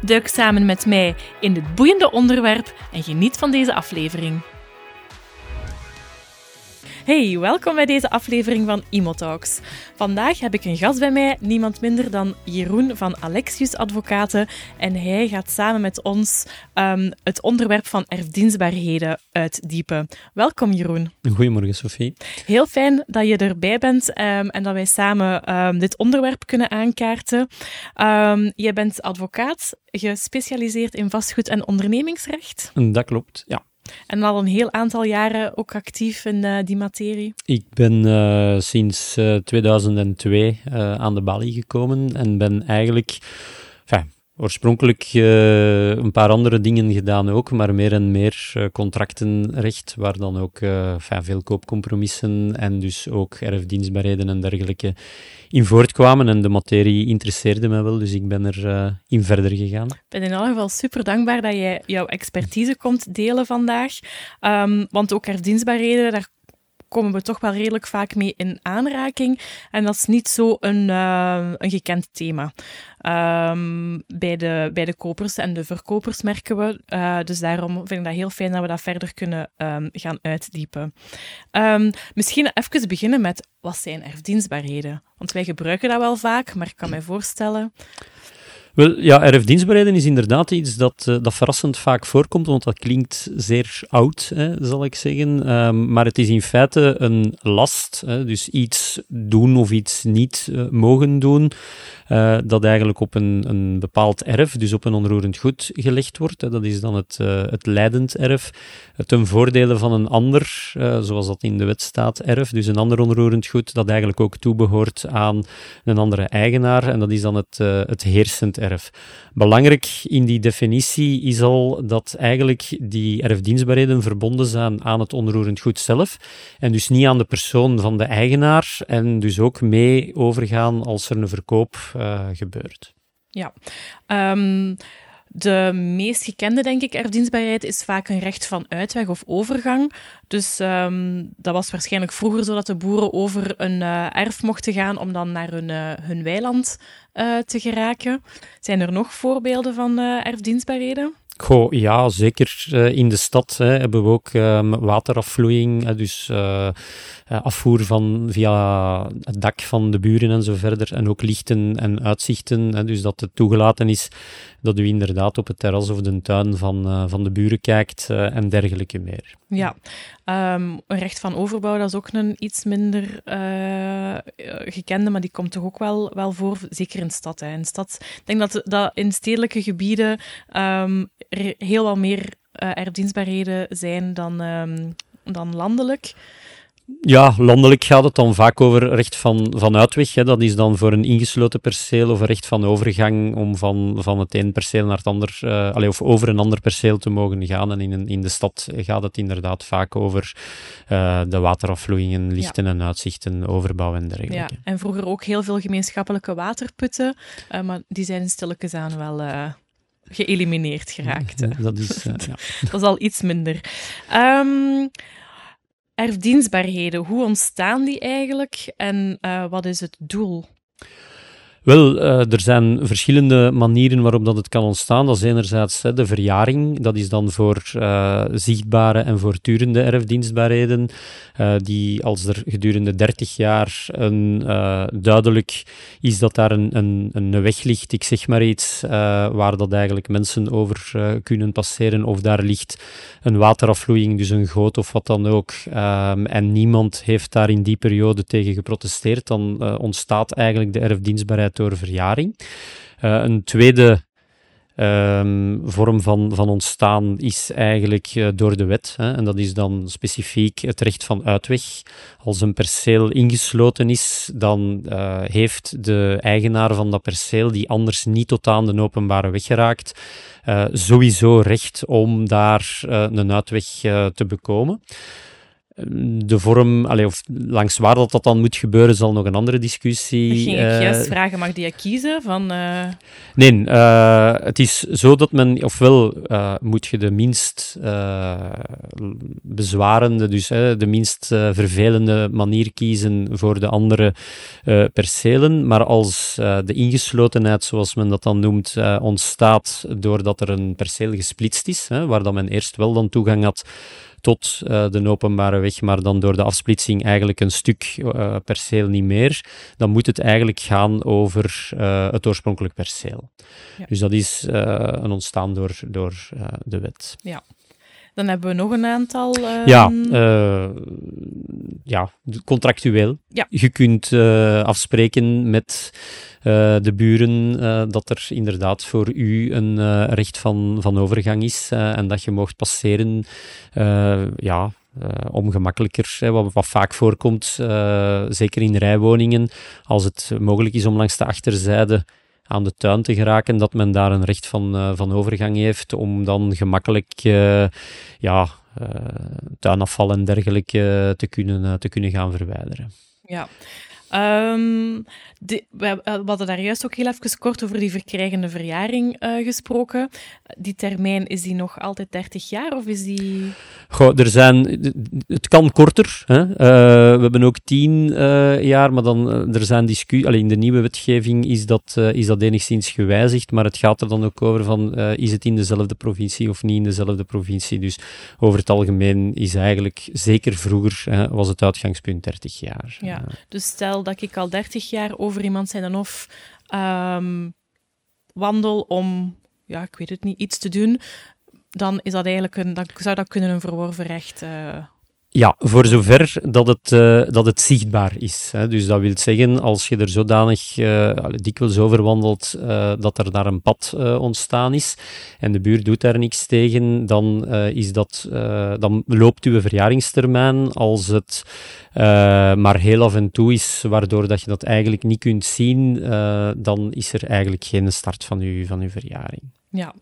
Duik samen met mij in dit boeiende onderwerp en geniet van deze aflevering. Hey, welkom bij deze aflevering van Imotalks. Vandaag heb ik een gast bij mij, niemand minder dan Jeroen van Alexius Advocaten. En hij gaat samen met ons um, het onderwerp van erfdienstbaarheden uitdiepen. Welkom Jeroen. Goedemorgen Sophie. Heel fijn dat je erbij bent um, en dat wij samen um, dit onderwerp kunnen aankaarten. je bent advocaat, gespecialiseerd in vastgoed en ondernemingsrecht. Dat klopt, ja. En al een heel aantal jaren ook actief in uh, die materie? Ik ben uh, sinds uh, 2002 aan de balie gekomen en ben eigenlijk enfin, oorspronkelijk uh, een paar andere dingen gedaan ook, maar meer en meer uh, contractenrecht, waar dan ook uh, veel koopcompromissen en dus ook erfdienstbaarheden en dergelijke in voortkwamen. En de materie interesseerde me wel, dus ik ben er in verder gegaan. Ik ben in elk geval super dankbaar dat jij jouw expertise komt delen vandaag. Um, want ook erfdienstbaarheden, daar komen we toch wel redelijk vaak mee in aanraking. En dat is niet zo een, uh, een gekend thema. Um, bij, de, bij de kopers en de verkopers merken we. Uh, dus daarom vind ik dat heel fijn dat we dat verder kunnen um, gaan uitdiepen. Um, misschien even beginnen met wat zijn erfdienstbaarheden? Want wij gebruiken dat wel vaak, maar ik kan mij voorstellen. Wel, ja, erfdienstbaarheden is inderdaad iets dat, uh, dat verrassend vaak voorkomt, want dat klinkt zeer oud, hè, zal ik zeggen. Um, maar het is in feite een last, hè, dus iets doen of iets niet uh, mogen doen, uh, dat eigenlijk op een, een bepaald erf, dus op een onroerend goed, gelegd wordt. Hè. Dat is dan het, het leidend erf, ten voordele van een ander, zoals dat in de wet staat, erf, dus een ander onroerend goed, dat eigenlijk ook toebehoort aan een andere eigenaar, en dat is dan het, het heersend. Belangrijk in die definitie is al dat eigenlijk die erfdienstbaarheden verbonden zijn aan het onroerend goed zelf en dus niet aan de persoon van de eigenaar en dus ook mee overgaan als er een verkoop uh, gebeurt. Ja, um, de meest gekende, denk ik, erfdienstbaarheid is vaak een recht van uitweg of overgang. Dus um, dat was waarschijnlijk vroeger zo dat de boeren over een uh, erf mochten gaan om dan naar hun, uh, hun weiland uh, te geraken. Zijn er nog voorbeelden van erfdienstbaarheden? Goh, ja, zeker in de stad hè, hebben we ook um, waterafvloeiing, dus afvoer van via het dak van de buren en zo verder. En ook lichten en uitzichten, hè, dus dat het toegelaten is dat u inderdaad op het terras of de tuin van, van de buren kijkt en dergelijke meer. Ja, um, een recht van overbouw, dat is ook een iets minder gekende, maar die komt toch ook wel, wel voor, zeker in stad. In stad, ik denk dat, dat in stedelijke gebieden um, heel wat meer erfdienstbaarheden zijn dan, um, dan landelijk. Ja, landelijk gaat het dan vaak over recht van, van uitweg. Hè. Dat is dan voor een ingesloten perceel of recht van overgang om van, van het een perceel naar het ander, uh, allez, of over een ander perceel te mogen gaan. En in, een, in de stad gaat het inderdaad vaak over uh, de waterafvloeien, lichten ja. en uitzichten, overbouw en dergelijke. Ja, en vroeger ook heel veel gemeenschappelijke waterputten, uh, maar die zijn stilletjes aan wel geëlimineerd geraakt. Ja, dat, is, ja. dat is al iets minder. Um, erfdienstbaarheden, hoe ontstaan die eigenlijk en uh, wat is het doel? Wel, uh, er zijn verschillende manieren waarop dat het kan ontstaan. Dat is enerzijds de verjaring. Dat is dan voor uh, zichtbare en voortdurende erfdienstbaarheden. Uh, die als er gedurende 30 jaar een, duidelijk is dat daar een, een, een weg ligt, ik zeg maar iets, waar dat eigenlijk mensen over kunnen passeren. Of daar ligt een waterafvloeiing, dus een goot of wat dan ook. Um, en niemand heeft daar in die periode tegen geprotesteerd. Dan ontstaat eigenlijk de erfdienstbaarheid door verjaring. Uh, een tweede ehm, vorm van, van ontstaan is eigenlijk eh, door de wet. Hè, en dat is dan specifiek het recht van uitweg. Als een perceel ingesloten is, dan uh, heeft de eigenaar van dat perceel, die anders niet tot aan de openbare weg geraakt, sowieso recht om daar een uitweg te bekomen. De vorm, allee, of langs waar dat, dat dan moet gebeuren, zal nog een andere discussie. Ik ging uh, juist vragen, mag die kiezen? Van, uh... Nee, uh, het is zo dat men, ofwel moet je de minst bezwarende, dus de minst vervelende manier kiezen voor de andere percelen, maar als de ingeslotenheid, zoals men dat dan noemt, ontstaat doordat er een perceel gesplitst is, waar dat men eerst wel dan toegang had tot uh, de openbare weg, maar dan door de afsplitsing eigenlijk een stuk uh, perceel niet meer, dan moet het eigenlijk gaan over uh, het oorspronkelijk perceel. Ja. Dus dat is een ontstaan door, door de wet. Ja. Dan hebben we nog een aantal. Uh... Ja, uh, ja, contractueel. Ja. Je kunt uh, afspreken met de buren dat er inderdaad voor u een recht van, van overgang is en dat je mocht passeren. ja, uh, om gemakkelijker, hè, wat, wat, vaak voorkomt, uh, zeker in rijwoningen, als het mogelijk is om langs de achterzijde aan de tuin te geraken, dat men daar een recht van, uh, van overgang heeft om dan gemakkelijk uh, ja, uh, tuinafval en dergelijke te kunnen, te kunnen gaan verwijderen. Ja. Um, de, we, we, hadden daar juist ook heel even kort over die verkrijgende verjaring uh, gesproken. Die termijn, is die nog altijd 30 jaar of is die... Goh, er zijn... Het kan korter. Hè? Uh, we hebben ook 10 uh, jaar, maar dan er zijn discussies... In de nieuwe wetgeving is dat, is dat enigszins gewijzigd, maar het gaat er dan ook over van, is het in dezelfde provincie of niet in dezelfde provincie? Dus over het algemeen is eigenlijk, zeker vroeger, was het uitgangspunt 30 jaar. Ja, dus stel dat ik al 30 jaar over iemand zijn of um, wandel om, ja, ik weet het niet, iets te doen, dan is dat eigenlijk een, dan zou dat kunnen een verworven recht uh, ja, voor zover dat het, uh, dat het zichtbaar is. Hè. Dus dat wil zeggen, als je er zodanig uh, dikwijls over wandelt uh, dat er daar een pad ontstaan is en de buurt doet daar niks tegen, dan, is dat, dan loopt uw verjaringstermijn als het maar heel af en toe is, waardoor dat je dat eigenlijk niet kunt zien, dan is er eigenlijk geen start van uw, van uw verjaring. Ja.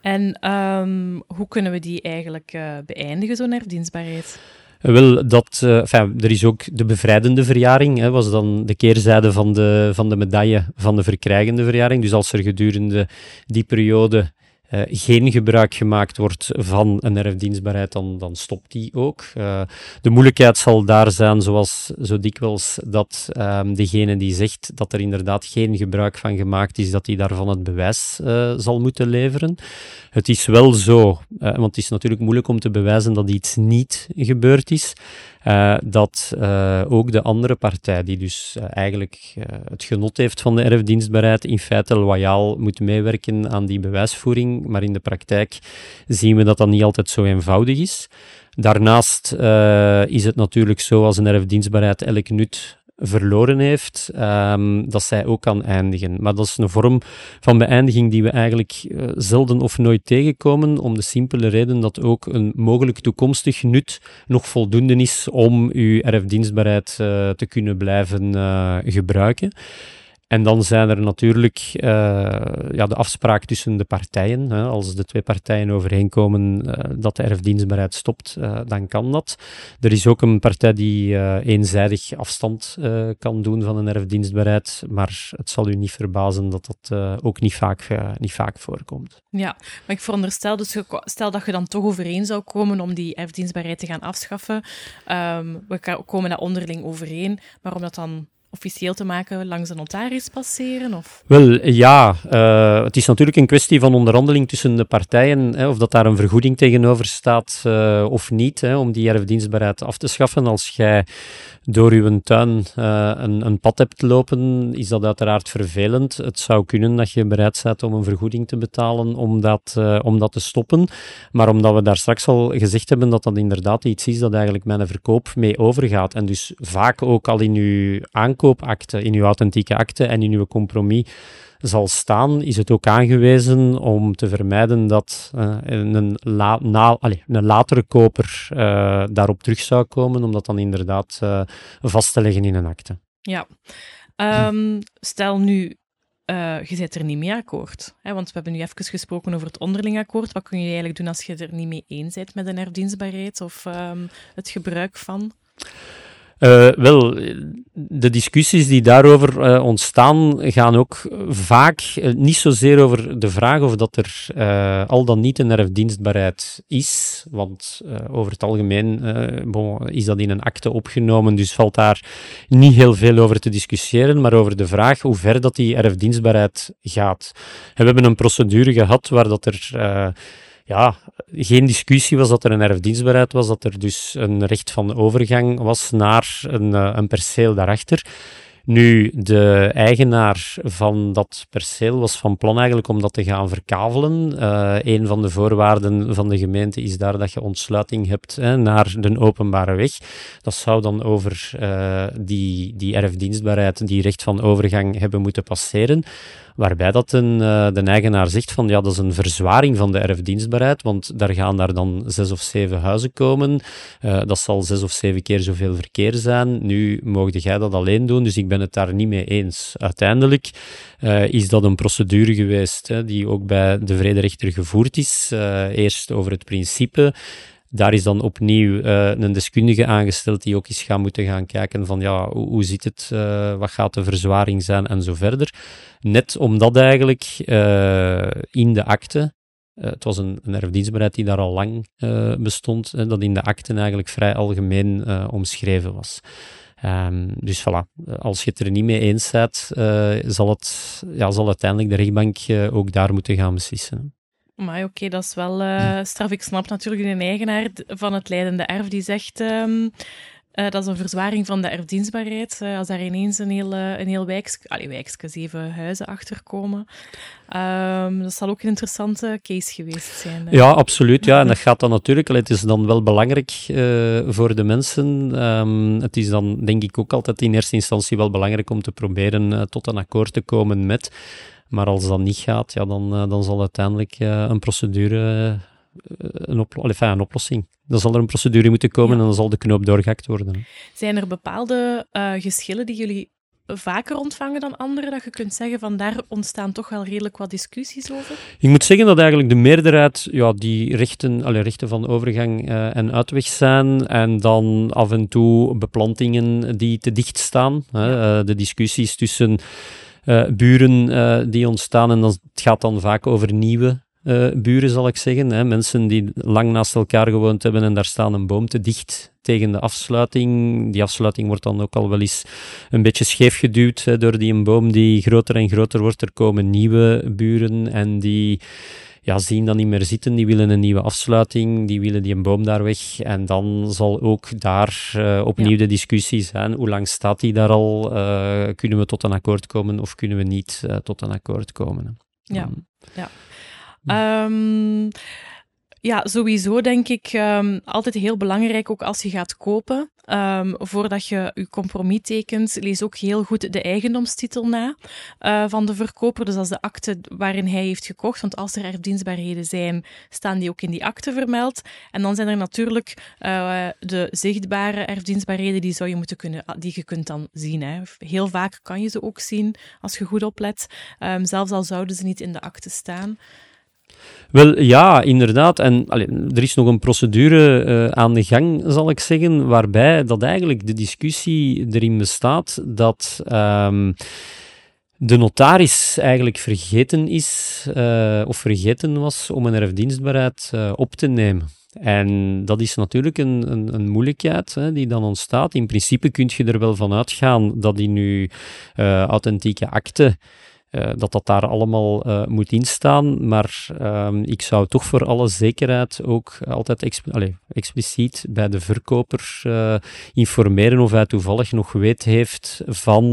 En um, hoe kunnen we die eigenlijk beëindigen, zo'n erfdienstbaarheid? Wel, dat, enfin, er is ook de bevrijdende verjaring, hè, was dan de keerzijde van de, van de medaille van de verkrijgende verjaring. Dus als er gedurende die periode uh, geen gebruik gemaakt wordt van een erfdienstbaarheid, dan, dan stopt die ook. Uh, de moeilijkheid zal daar zijn, zoals zo dikwijls, dat um, degene die zegt dat er inderdaad geen gebruik van gemaakt is, dat die daarvan het bewijs uh, zal moeten leveren. Het is wel zo, want het is natuurlijk moeilijk om te bewijzen dat iets niet gebeurd is. Uh, dat uh, ook de andere partij, die dus uh, eigenlijk het genot heeft van de erfdienstbaarheid, in feite loyaal moet meewerken aan die bewijsvoering. Maar in de praktijk zien we dat dat niet altijd zo eenvoudig is. Daarnaast is het natuurlijk zo als een erfdienstbaarheid elk nut verloren heeft, um, dat zij ook kan eindigen. Maar dat is een vorm van beëindiging die we eigenlijk uh, zelden of nooit tegenkomen, om de simpele reden dat ook een mogelijk toekomstig nut nog voldoende is om uw erfdienstbaarheid uh, te kunnen blijven uh, gebruiken. En dan zijn er natuurlijk uh, ja, de afspraak tussen de partijen. Hè. Als de twee partijen overeenkomen uh, dat de erfdienstbaarheid stopt, uh, dan kan dat. Er is ook een partij die eenzijdig afstand kan doen van een erfdienstbaarheid, maar het zal u niet verbazen dat dat ook niet vaak, niet vaak voorkomt. Ja, maar ik veronderstel, dus stel dat je dan toch overeen zou komen om die erfdienstbaarheid te gaan afschaffen. Um, we komen daar onderling overeen, maar om dat dan officieel te maken langs een notaris passeren? Of? Wel, ja. Uh, het is natuurlijk een kwestie van onderhandeling tussen de partijen, hè, of dat daar een vergoeding tegenover staat uh, of niet, hè, om die erfdienstbaarheid af te schaffen. Als jij door uw tuin uh, een, een, pad hebt lopen, is dat uiteraard vervelend. Het zou kunnen dat je bereid bent om een vergoeding te betalen om dat, om dat te stoppen. Maar omdat we daar straks al gezegd hebben dat dat inderdaad iets is dat eigenlijk mijn verkoop mee overgaat, en dus vaak ook al in uw aankoop in uw authentieke akte en in uw compromis zal staan, is het ook aangewezen om te vermijden dat uh, een, la een latere koper uh, daarop terug zou komen, om dat dan inderdaad uh, vast te leggen in een akte. Ja. Um, stel nu, je zit er niet mee akkoord. Hè? Want we hebben nu even gesproken over het onderling akkoord. Wat kun je eigenlijk doen als je er niet mee eens bent met een erfdienstbaarheid of um, het gebruik van? Uh, wel, de discussies die daarover uh, ontstaan gaan ook vaak uh, niet zozeer over de vraag of dat er al dan niet een erfdienstbaarheid is, want over het algemeen is dat in een akte opgenomen, dus valt daar niet heel veel over te discussiëren, maar over de vraag hoe ver dat die erfdienstbaarheid gaat. En we hebben een procedure gehad waar dat er ja, geen discussie was dat er een erfdienstbaarheid was, dat er dus een recht van overgang was naar een, eh, een perceel daarachter. Nu, de eigenaar van dat perceel was van plan eigenlijk om dat te gaan verkavelen. Uh, een van de voorwaarden van de gemeente is daar dat je ontsluiting hebt hè, naar de openbare weg. Dat zou dan over uh, die, die erfdienstbaarheid, die recht van overgang hebben moeten passeren. Waarbij dat een, uh, de eigenaar zegt van ja, dat is een verzwaring van de erfdienstbaarheid, want daar gaan daar dan zes of zeven huizen komen. Dat zal zes of zeven keer zoveel verkeer zijn. Nu mocht jij dat alleen doen, dus ik ben het daar niet mee eens. Uiteindelijk uh, is dat een procedure geweest hè, die ook bij de vrederechter gevoerd is. eerst over het principe. Daar is dan opnieuw uh, een deskundige aangesteld die ook eens gaat moeten gaan kijken van ja, hoe, hoe zit het, wat gaat de verzwaring zijn en zo verder. Net omdat eigenlijk in de akte, het was een, een erfdienstbaarheid die daar al lang bestond, dat in de akte eigenlijk vrij algemeen omschreven was. Um, dus voilà, als je het er niet mee eens bent, zal, het, ja, zal uiteindelijk de rechtbank ook daar moeten gaan beslissen. Maar oké, dat is wel uh, straf. Ik snap natuurlijk de eigenaar van het leidende erf die zegt... Um, uh, dat is een verzwaring van de erfdienstbaarheid. Uh, als daar ineens een heel, een heel wijks, allee, wijkske, zeven huizen achterkomen. Um, dat zal ook een interessante case geweest zijn. Ja, absoluut. Ja. En dat gaat dan natuurlijk... Het is dan wel belangrijk voor de mensen. Um, het is dan, denk ik, ook altijd in eerste instantie wel belangrijk om te proberen tot een akkoord te komen met... Maar als dat niet gaat, ja, dan, eh, dan zal uiteindelijk eh, een procedure, eh, een, enfin, een oplossing. Dan zal er een procedure moeten komen en dan zal de knoop doorgehakt worden. Zijn er bepaalde uh, geschillen die jullie vaker ontvangen dan anderen, dat je kunt zeggen van daar ontstaan toch wel redelijk wat discussies over? Ik moet zeggen dat eigenlijk de meerderheid ja, die rechten, alle rechten van overgang uh, en uitweg zijn en dan af en toe beplantingen die te dicht staan. Hè, uh, de discussies tussen uh, buren die ontstaan. En dan, het gaat dan vaak over nieuwe uh, buren, zal ik zeggen. Hè. Mensen die lang naast elkaar gewoond hebben en daar staan een boom te dicht tegen de afsluiting. Die afsluiting wordt dan ook al wel eens een beetje scheef geduwd hè, door die een boom die groter en groter wordt. Er komen nieuwe buren en die ja, zien dat niet meer zitten. Die willen een nieuwe afsluiting, die willen die een boom daar weg. En dan zal ook daar uh, opnieuw ja. de discussie zijn. Hoe lang staat die daar al? Uh, kunnen we tot een akkoord komen of kunnen we niet uh, tot een akkoord komen? Ja, um, ja. Um, ja, sowieso denk ik um, altijd heel belangrijk, ook als je gaat kopen. Um, voordat je je compromis tekent, lees ook heel goed de eigendomstitel na uh, van de verkoper. Dus dat is de akte waarin hij heeft gekocht. Want als er erfdienstbaarheden zijn, staan die ook in die akte vermeld. En dan zijn er natuurlijk uh, de zichtbare erfdienstbaarheden, die, zou je moeten kunnen, die je kunt dan zien. Hè. Heel vaak kan je ze ook zien als je goed oplet. Zelfs al zouden ze niet in de akte staan. Wel ja, inderdaad. En er is nog een procedure uh, aan de gang, zal ik zeggen, waarbij dat eigenlijk de discussie erin bestaat dat. Um, de notaris eigenlijk vergeten is, uh, of vergeten was, om een erfdienstbaarheid uh, op te nemen. En dat is natuurlijk een, een, een moeilijkheid hè, die dan ontstaat. In principe kun je er wel van uitgaan dat die nu authentieke akte uh, dat dat daar allemaal uh, moet instaan. Maar uh, ik zou toch voor alle zekerheid ook altijd exp allez, expliciet bij de verkoper uh, informeren of hij toevallig nog weet heeft van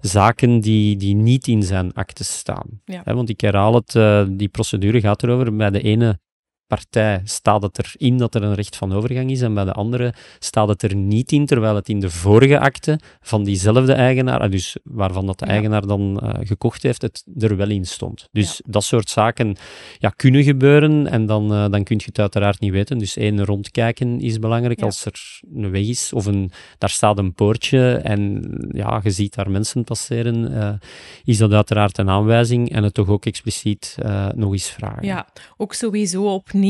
zaken die, die niet in zijn akte staan. Ja. want ik herhaal het, die procedure gaat erover bij de ene partij staat het erin dat er een recht van overgang is en bij de andere staat het er niet in, terwijl het in de vorige akte van diezelfde eigenaar, ah, dus waarvan dat de eigenaar dan uh, gekocht heeft, het er wel in stond. Dus dat soort zaken ja, kunnen gebeuren en dan, uh, dan kun je het uiteraard niet weten. Dus één, rondkijken is belangrijk. Als er een weg is of een, daar staat een poortje en ja, je ziet daar mensen passeren, uh, is dat uiteraard een aanwijzing en het toch ook expliciet nog eens vragen. Ja, ook sowieso opnieuw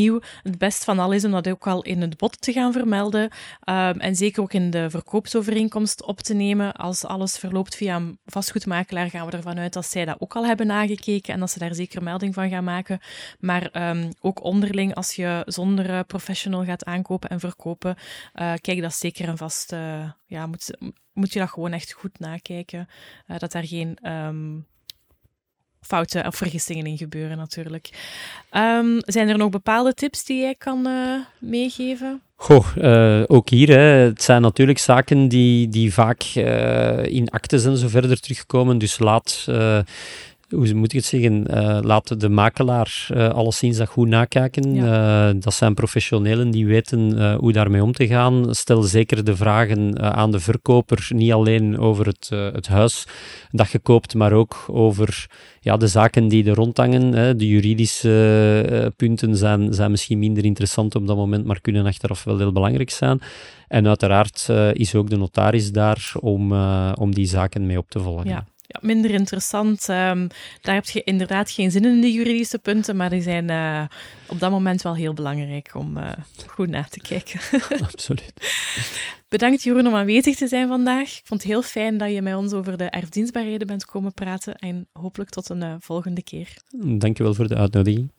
het best van al is om dat ook al in het bod te gaan vermelden um, en zeker ook in de verkoopsovereenkomst op te nemen. Als alles verloopt via een vastgoedmakelaar, gaan we ervan uit dat zij dat ook al hebben nagekeken en dat ze daar zeker melding van gaan maken. Maar um, ook onderling, als je zonder uh, professional gaat aankopen en verkopen, uh, kijk dat zeker en vast. Uh, ja, moet, moet je dat gewoon echt goed nakijken. dat daar geen um, fouten of vergissingen in gebeuren, natuurlijk. Um, zijn er nog bepaalde tips die jij kan uh, meegeven? Goh, uh, ook hier, hè, het zijn natuurlijk zaken die, die vaak uh, in actes en zo verder terugkomen. Dus laat hoe moet ik het zeggen, uh, laat de makelaar uh, alleszins dat goed nakijken. Ja. Uh, dat zijn professionelen die weten hoe daarmee om te gaan. Stel zeker de vragen aan de verkoper, niet alleen over het, het huis dat je koopt, maar ook over ja, de zaken die er rondhangen. Hè. De juridische punten zijn, zijn misschien minder interessant op dat moment, maar kunnen achteraf wel heel belangrijk zijn. En uiteraard is ook de notaris daar om, om die zaken mee op te volgen. Ja ja, minder interessant. Um, daar heb je inderdaad geen zin in, die juridische punten, maar die zijn uh, op dat moment wel heel belangrijk om uh, goed na te kijken. Absoluut. Bedankt Jeroen om aanwezig te zijn vandaag. Ik vond het heel fijn dat je met ons over de erfdienstbaarheden bent komen praten en hopelijk tot een uh, volgende keer. Dankjewel voor de uitnodiging.